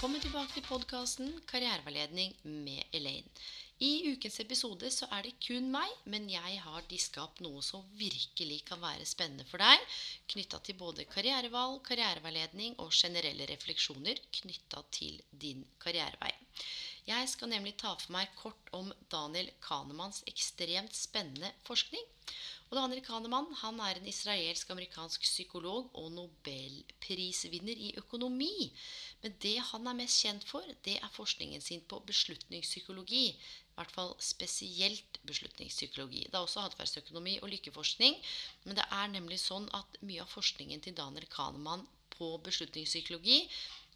Velkommen tilbake til podkasten Karriereveiledning med Elaine. I ukens episode så er det kun meg, men jeg har diska opp noe som virkelig kan være spennende for deg, knytta til både karrierevalg, karriereveiledning og generelle refleksjoner knytta til din karrierevei. Jeg skal nemlig ta for meg kort om Daniel Kahnemans ekstremt spennende forskning. Og Daniel Kahneman han er en israelsk-amerikansk psykolog og nobelprisvinner i økonomi. Men det han er mest kjent for, det er forskningen sin på beslutningspsykologi. I hvert fall spesielt beslutningspsykologi. Det er også atferdsøkonomi og lykkeforskning. Men det er nemlig sånn at mye av forskningen til Daniel Kahneman på beslutningspsykologi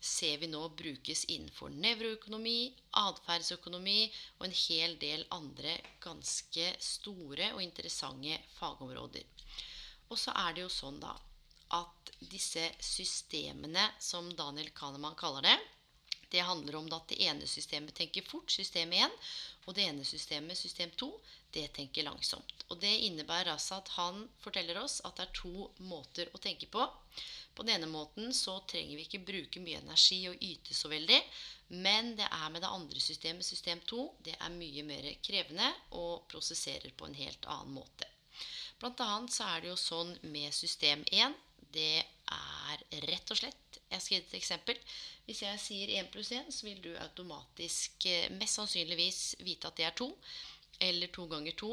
ser vi nå brukes innenfor nevroøkonomi, atferdsøkonomi og en hel del andre ganske store og interessante fagområder. Og så er det jo sånn da at disse systemene, som Daniel Kahneman kaller det, det handler om at det ene systemet tenker fort, system 1, og det ene systemet, system 2, det tenker langsomt. Og det innebærer altså at han forteller oss at det er to måter å tenke på. På den ene måten så trenger vi ikke bruke mye energi og yte så veldig. Men det er med det andre systemet, system 2, det er mye mer krevende og prosesserer på en helt annen måte. Blant annet så er det jo sånn med system 1. Det er rett og slett Jeg skal gi et eksempel. Hvis jeg sier 1 pluss 1, så vil du automatisk eh, mest sannsynligvis vite at det er 2. Eller 2 ganger 2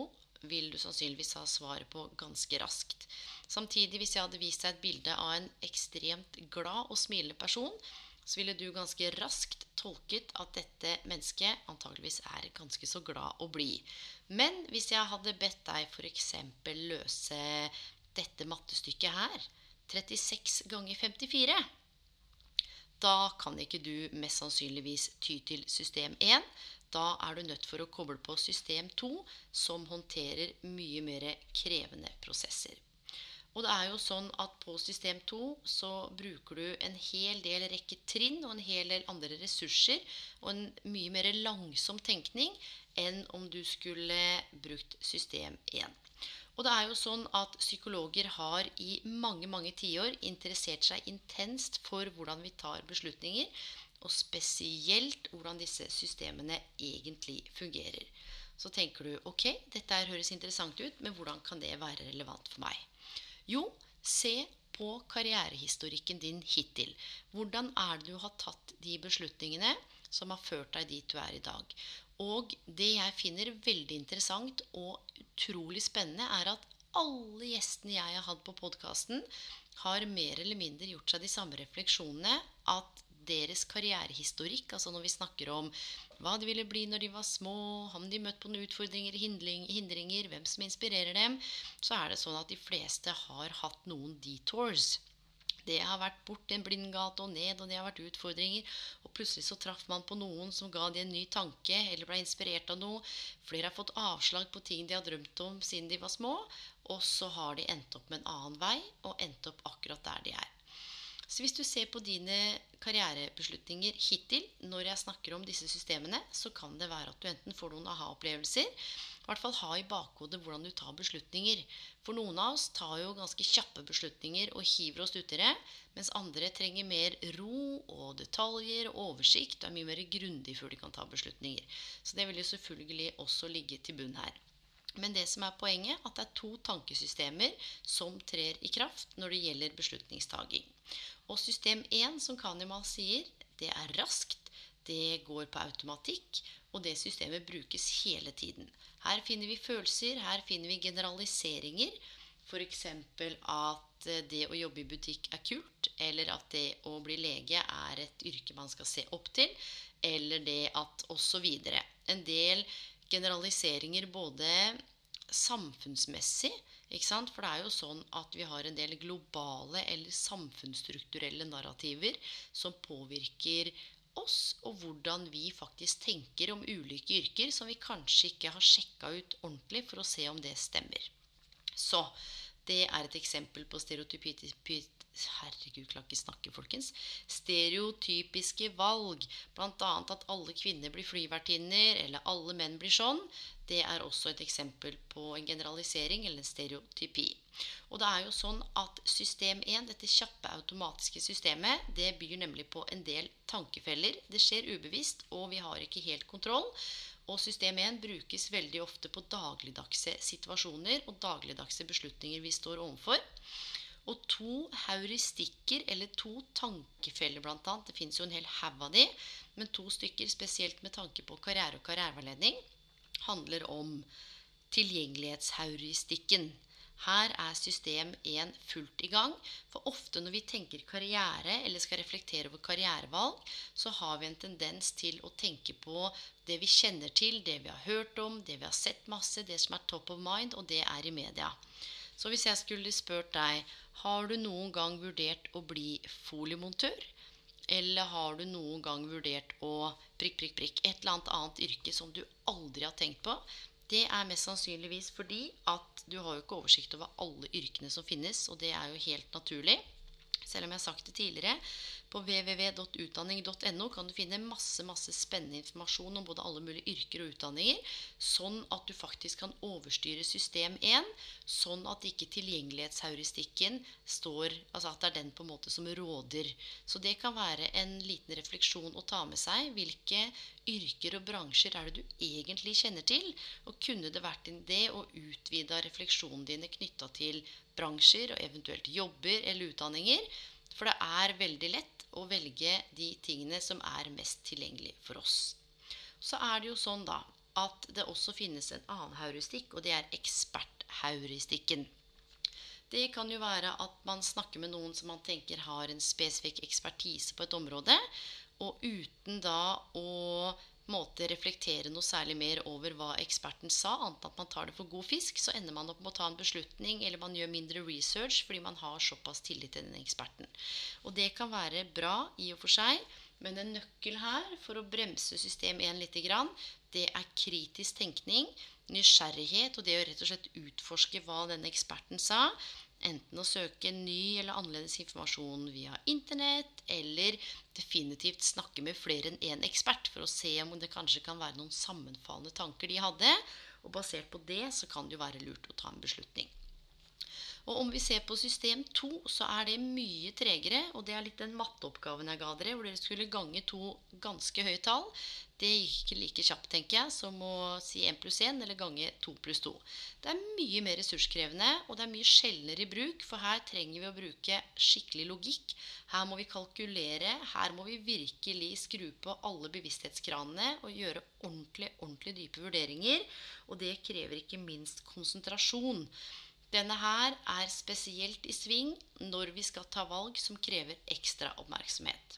vil du sannsynligvis ha svaret på ganske raskt. Samtidig, hvis jeg hadde vist deg et bilde av en ekstremt glad og smilende person, så ville du ganske raskt tolket at dette mennesket antageligvis er ganske så glad å bli. Men hvis jeg hadde bedt deg f.eks. løse dette mattestykket her, 36 ganger 54, da kan ikke du mest sannsynligvis ty til system 1. Da er du nødt for å koble på system 2, som håndterer mye mer krevende prosesser. Og det er jo sånn at på system 2 så bruker du en hel del rekke trinn og en hel del andre ressurser og en mye mer langsom tenkning enn om du skulle brukt system 1. Og det er jo sånn at psykologer har i mange, mange tiår interessert seg intenst for hvordan vi tar beslutninger, og spesielt hvordan disse systemene egentlig fungerer. Så tenker du ok, dette høres interessant ut, men hvordan kan det være relevant for meg? Jo, se på karrierehistorikken din hittil. Hvordan er det du har tatt de beslutningene som har ført deg dit du er i dag? Og det jeg finner veldig interessant og utrolig spennende, er at alle gjestene jeg har hatt på podkasten, har mer eller mindre gjort seg de samme refleksjonene. At deres karrierehistorikk, altså når vi snakker om hva de ville bli når de var små, om de møtt på noen utfordringer, hindringer, hvem som inspirerer dem, så er det sånn at de fleste har hatt noen detours. Det har vært bort en blindgate og ned, og det har vært utfordringer. Og plutselig så traff man på noen som ga de en ny tanke, eller ble inspirert av noe. Flere har fått avslag på ting de har drømt om siden de var små. Og så har de endt opp med en annen vei, og endt opp akkurat der de er. Så hvis du ser på dine karrierebeslutninger hittil når jeg snakker om disse systemene, så kan det være at du enten får noen aha-opplevelser, i hvert fall ha i bakhodet hvordan du tar beslutninger. For noen av oss tar jo ganske kjappe beslutninger og hiver oss uti det, mens andre trenger mer ro og detaljer og oversikt og er mye mer grundig før de kan ta beslutninger. Så det vil jo selvfølgelig også ligge til bunn her. Men det som er poenget, at det er to tankesystemer som trer i kraft når det gjelder beslutningstaking. Og system 1, som Kanimal sier, det er raskt, det går på automatikk, og det systemet brukes hele tiden. Her finner vi følelser, her finner vi generaliseringer. F.eks. at det å jobbe i butikk er kult, eller at det å bli lege er et yrke man skal se opp til. eller det at osv. En del generaliseringer både samfunnsmessig? For det er jo sånn at vi har en del globale eller samfunnsstrukturelle narrativer som påvirker oss, og hvordan vi faktisk tenker om ulike yrker som vi kanskje ikke har sjekka ut ordentlig for å se om det stemmer. Så det er et eksempel på stereotypisk Herregud, kan ikke snakke, folkens. Stereotypiske valg. Bl.a. at alle kvinner blir flyvertinner, eller alle menn blir sånn. Det er også et eksempel på en generalisering eller en stereotypi. Og det er jo sånn at system 1, dette kjappe automatiske systemet, det byr nemlig på en del tankefeller. Det skjer ubevisst, og vi har ikke helt kontroll. Og system 1 brukes veldig ofte på dagligdagse situasjoner og dagligdagse beslutninger vi står overfor. Og to heuristikker, eller to tankefeller bl.a. Det fins jo en hel haug av de, men to stykker spesielt med tanke på karriere og karriereveiledning handler om tilgjengelighetsheuristikken. Her er system 1 fullt i gang. For ofte når vi tenker karriere eller skal reflektere over karrierevalg, så har vi en tendens til å tenke på det vi kjenner til, det vi har hørt om, det vi har sett masse, det som er top of mind, og det er i media. Så hvis jeg skulle spurt deg har du noen gang vurdert å bli foliemontør? Eller har du noen gang vurdert å prikk, prikk, prikk et eller annet annet yrke som du aldri har tenkt på? Det er mest sannsynligvis fordi at du har jo ikke oversikt over alle yrkene som finnes, og det er jo helt naturlig. Selv om jeg har sagt det tidligere, på www.utdanning.no kan du finne masse masse spennende informasjon om både alle mulige yrker og utdanninger, sånn at du faktisk kan overstyre system 1, sånn at ikke tilgjengelighetsheuristikken står Altså at det er den på en måte som råder. Så det kan være en liten refleksjon å ta med seg. Hvilke yrker og bransjer er det du egentlig kjenner til? Og kunne det vært en idé å utvide refleksjonene dine knytta til bransjer og eventuelt jobber eller utdanninger? For det er veldig lett å velge de tingene som er mest tilgjengelig for oss. Så er det jo sånn da at det også finnes en annen heuristikk, og det er ekspertheuristikken. Det kan jo være at man snakker med noen som man tenker har en spesifikk ekspertise på et område, og uten da å måte reflektere noe særlig mer over hva eksperten sa, annet at man tar det for god fisk, så ender man opp med å ta en beslutning, eller man gjør mindre research fordi man har såpass tillit til den eksperten. Og det kan være bra i og for seg, men en nøkkel her for å bremse system 1 litt, det er kritisk tenkning, nysgjerrighet og det å rett og slett utforske hva denne eksperten sa, Enten å søke ny eller annerledes informasjon via Internett, eller definitivt snakke med flere enn én ekspert for å se om det kanskje kan være noen sammenfallende tanker de hadde. Og basert på det så kan det jo være lurt å ta en beslutning. Og om vi ser på system 2, så er det mye tregere. Og det er litt den matteoppgaven jeg ga dere, hvor dere skulle gange to ganske høye tall. Det gikk ikke like kjapt, tenker jeg, som å si 1 pluss 1 eller gange 2 pluss 2. Det er mye mer ressurskrevende, og det er mye sjeldnere i bruk, for her trenger vi å bruke skikkelig logikk. Her må vi kalkulere, her må vi virkelig skru på alle bevissthetskranene og gjøre ordentlig, ordentlig dype vurderinger. Og det krever ikke minst konsentrasjon. Denne her er spesielt i sving når vi skal ta valg som krever ekstra oppmerksomhet.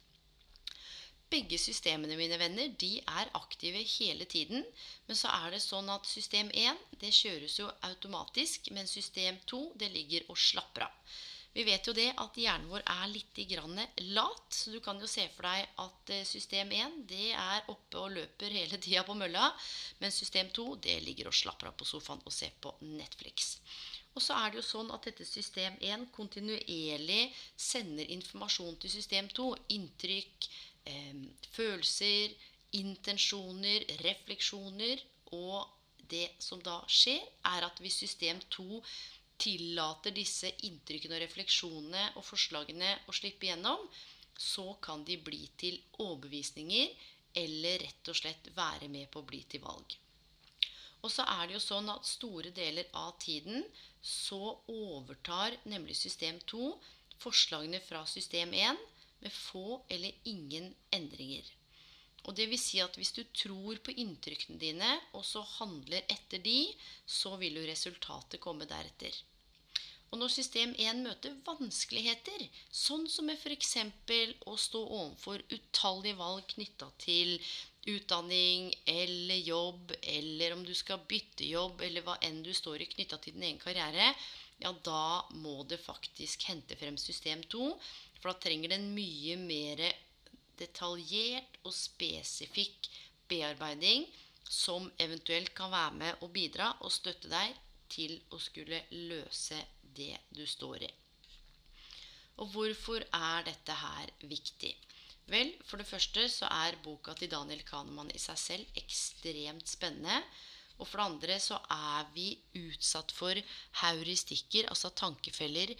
Begge systemene mine venner, de er aktive hele tiden. Men så er det sånn at system 1 det kjøres jo automatisk, men system 2 det ligger og slapper av. Vi vet jo det at hjernen vår er litt lat, så du kan jo se for deg at eh, system 1 det er oppe og løper hele tida på mølla, Mens system 2 det ligger og slapper av på sofaen og ser på Netflix. Og så er det jo sånn at dette system 1 kontinuerlig sender informasjon til system 2. Inntrykk, eh, følelser, intensjoner, refleksjoner. Og det som da skjer, er at hvis system 2 tillater disse inntrykkene og refleksjonene og forslagene å slippe gjennom, så kan de bli til overbevisninger eller rett og slett være med på å bli til valg. Og så er det jo sånn at store deler av tiden så overtar nemlig system 2 forslagene fra system 1 med få eller ingen endringer. Og det vil si at hvis du tror på inntrykkene dine, og så handler etter de, så vil jo resultatet komme deretter. Og når system 1 møter vanskeligheter, sånn som med f.eks. å stå overfor utallige valg knytta til utdanning eller jobb, eller om du skal bytte jobb, eller hva enn du står i knytta til din egen karriere, ja, da må det faktisk hente frem system 2. For da trenger den mye mer detaljert og spesifikk bearbeiding som eventuelt kan være med og bidra og støtte deg til å skulle løse det du står i. Og hvorfor er dette her viktig? Vel, for det første så er boka til Daniel Kahneman i seg selv ekstremt spennende. Og for det andre så er vi utsatt for heuristikker, altså tankefeller,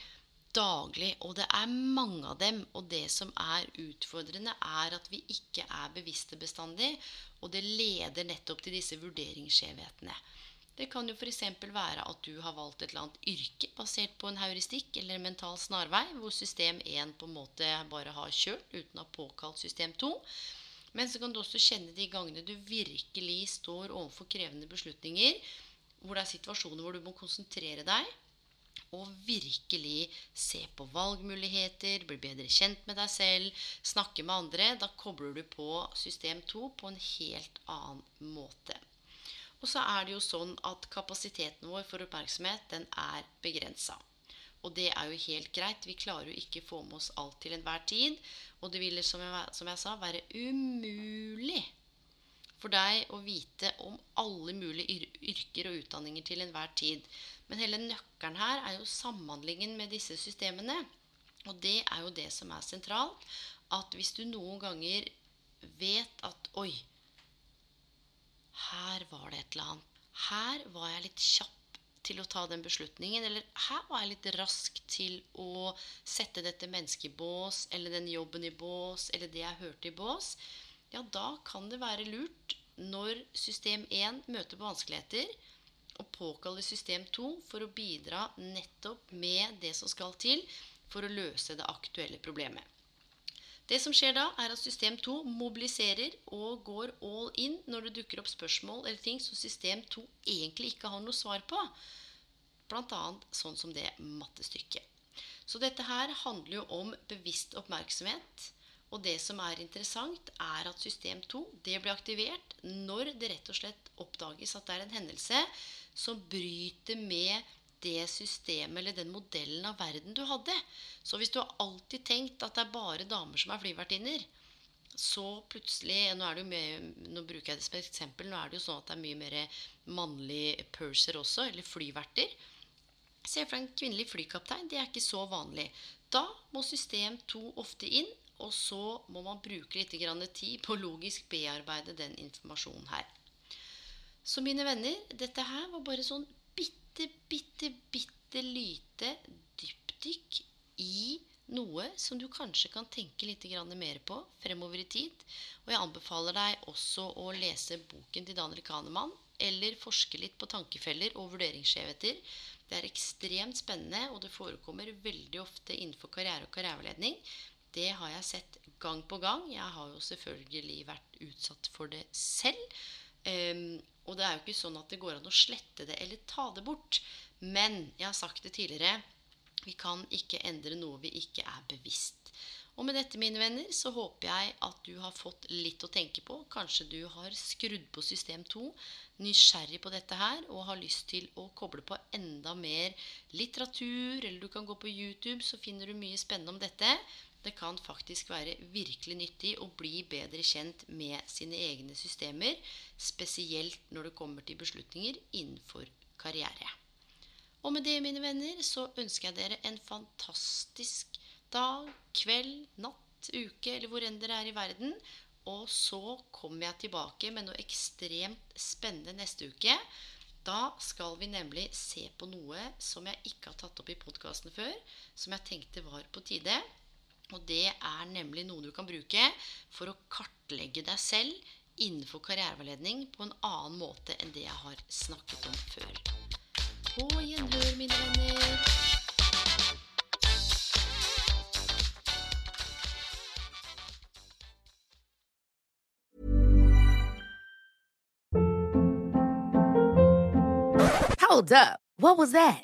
daglig. Og det er mange av dem. Og det som er utfordrende, er at vi ikke er bevisste bestandig. Og det leder nettopp til disse vurderingsskjevhetene. Det kan jo f.eks. være at du har valgt et eller annet yrke basert på en heuristikk eller en mental snarvei, hvor system 1 på en måte bare har kjørt uten å ha påkalt system 2. Men så kan du også kjenne de gangene du virkelig står overfor krevende beslutninger, hvor det er situasjoner hvor du må konsentrere deg og virkelig se på valgmuligheter, bli bedre kjent med deg selv, snakke med andre. Da kobler du på system 2 på en helt annen måte. Og så er det jo sånn at kapasiteten vår for oppmerksomhet, den er begrensa. Og det er jo helt greit. Vi klarer jo ikke få med oss alt til enhver tid. Og det ville, som som jeg sa, være umulig for deg å vite om alle mulige yrker og utdanninger til enhver tid. Men hele nøkkelen her er jo samhandlingen med disse systemene. Og det er jo det som er sentralt. At hvis du noen ganger vet at Oi, her var det et eller annet. Her var jeg litt kjapp til å ta den beslutningen. Eller her var jeg litt rask til å sette dette mennesket i bås, eller den jobben i bås, eller det jeg hørte i bås. Ja, da kan det være lurt, når system 1 møter på vanskeligheter, å påkalle system 2 for å bidra nettopp med det som skal til for å løse det aktuelle problemet. Det som skjer da, er at system 2 mobiliserer og går all in når det dukker opp spørsmål eller ting som system 2 egentlig ikke har noe svar på. Bl.a. sånn som det mattestykket. Så dette her handler jo om bevisst oppmerksomhet. Og det som er interessant, er at system 2 det blir aktivert når det rett og slett oppdages at det er en hendelse som bryter med det systemet eller den modellen av verden du hadde. Så hvis du har alltid tenkt at det er bare damer som er flyvertinner, så plutselig nå, er det jo mye, nå bruker jeg det som et eksempel. Nå er det jo sånn at det er mye mer mannlige purser også, eller flyverter. Se for deg en kvinnelig flykaptein. Det er ikke så vanlig. Da må system 2 ofte inn, og så må man bruke litt tid på å logisk bearbeide den informasjonen her. Så mine venner, dette her var bare sånn bitte, bitte, bitte lite dypdykk i noe som du kanskje kan tenke litt mer på fremover i tid. Og jeg anbefaler deg også å lese boken til Daniel Kahneman, eller forske litt på tankefeller og vurderingsskjevheter. Det er ekstremt spennende, og det forekommer veldig ofte innenfor karriere og karriereveiledning. Det har jeg sett gang på gang. Jeg har jo selvfølgelig vært utsatt for det selv. Og det er jo ikke sånn at det går an å slette det eller ta det bort. Men jeg har sagt det tidligere vi kan ikke endre noe vi ikke er bevisst. Og med dette, mine venner, så håper jeg at du har fått litt å tenke på. Kanskje du har skrudd på system 2, nysgjerrig på dette her, og har lyst til å koble på enda mer litteratur, eller du kan gå på YouTube, så finner du mye spennende om dette. Det kan faktisk være virkelig nyttig å bli bedre kjent med sine egne systemer, spesielt når det kommer til beslutninger innenfor karriere. Og med det, mine venner, så ønsker jeg dere en fantastisk dag, kveld, natt, uke eller hvor enn dere er i verden. Og så kommer jeg tilbake med noe ekstremt spennende neste uke. Da skal vi nemlig se på noe som jeg ikke har tatt opp i podkasten før, som jeg tenkte var på tide. Og det er nemlig noe du kan bruke for å kartlegge deg selv innenfor karriereveiledning på en annen måte enn det jeg har snakket om før. På gjenhør, mine venner. Hold up. What was that?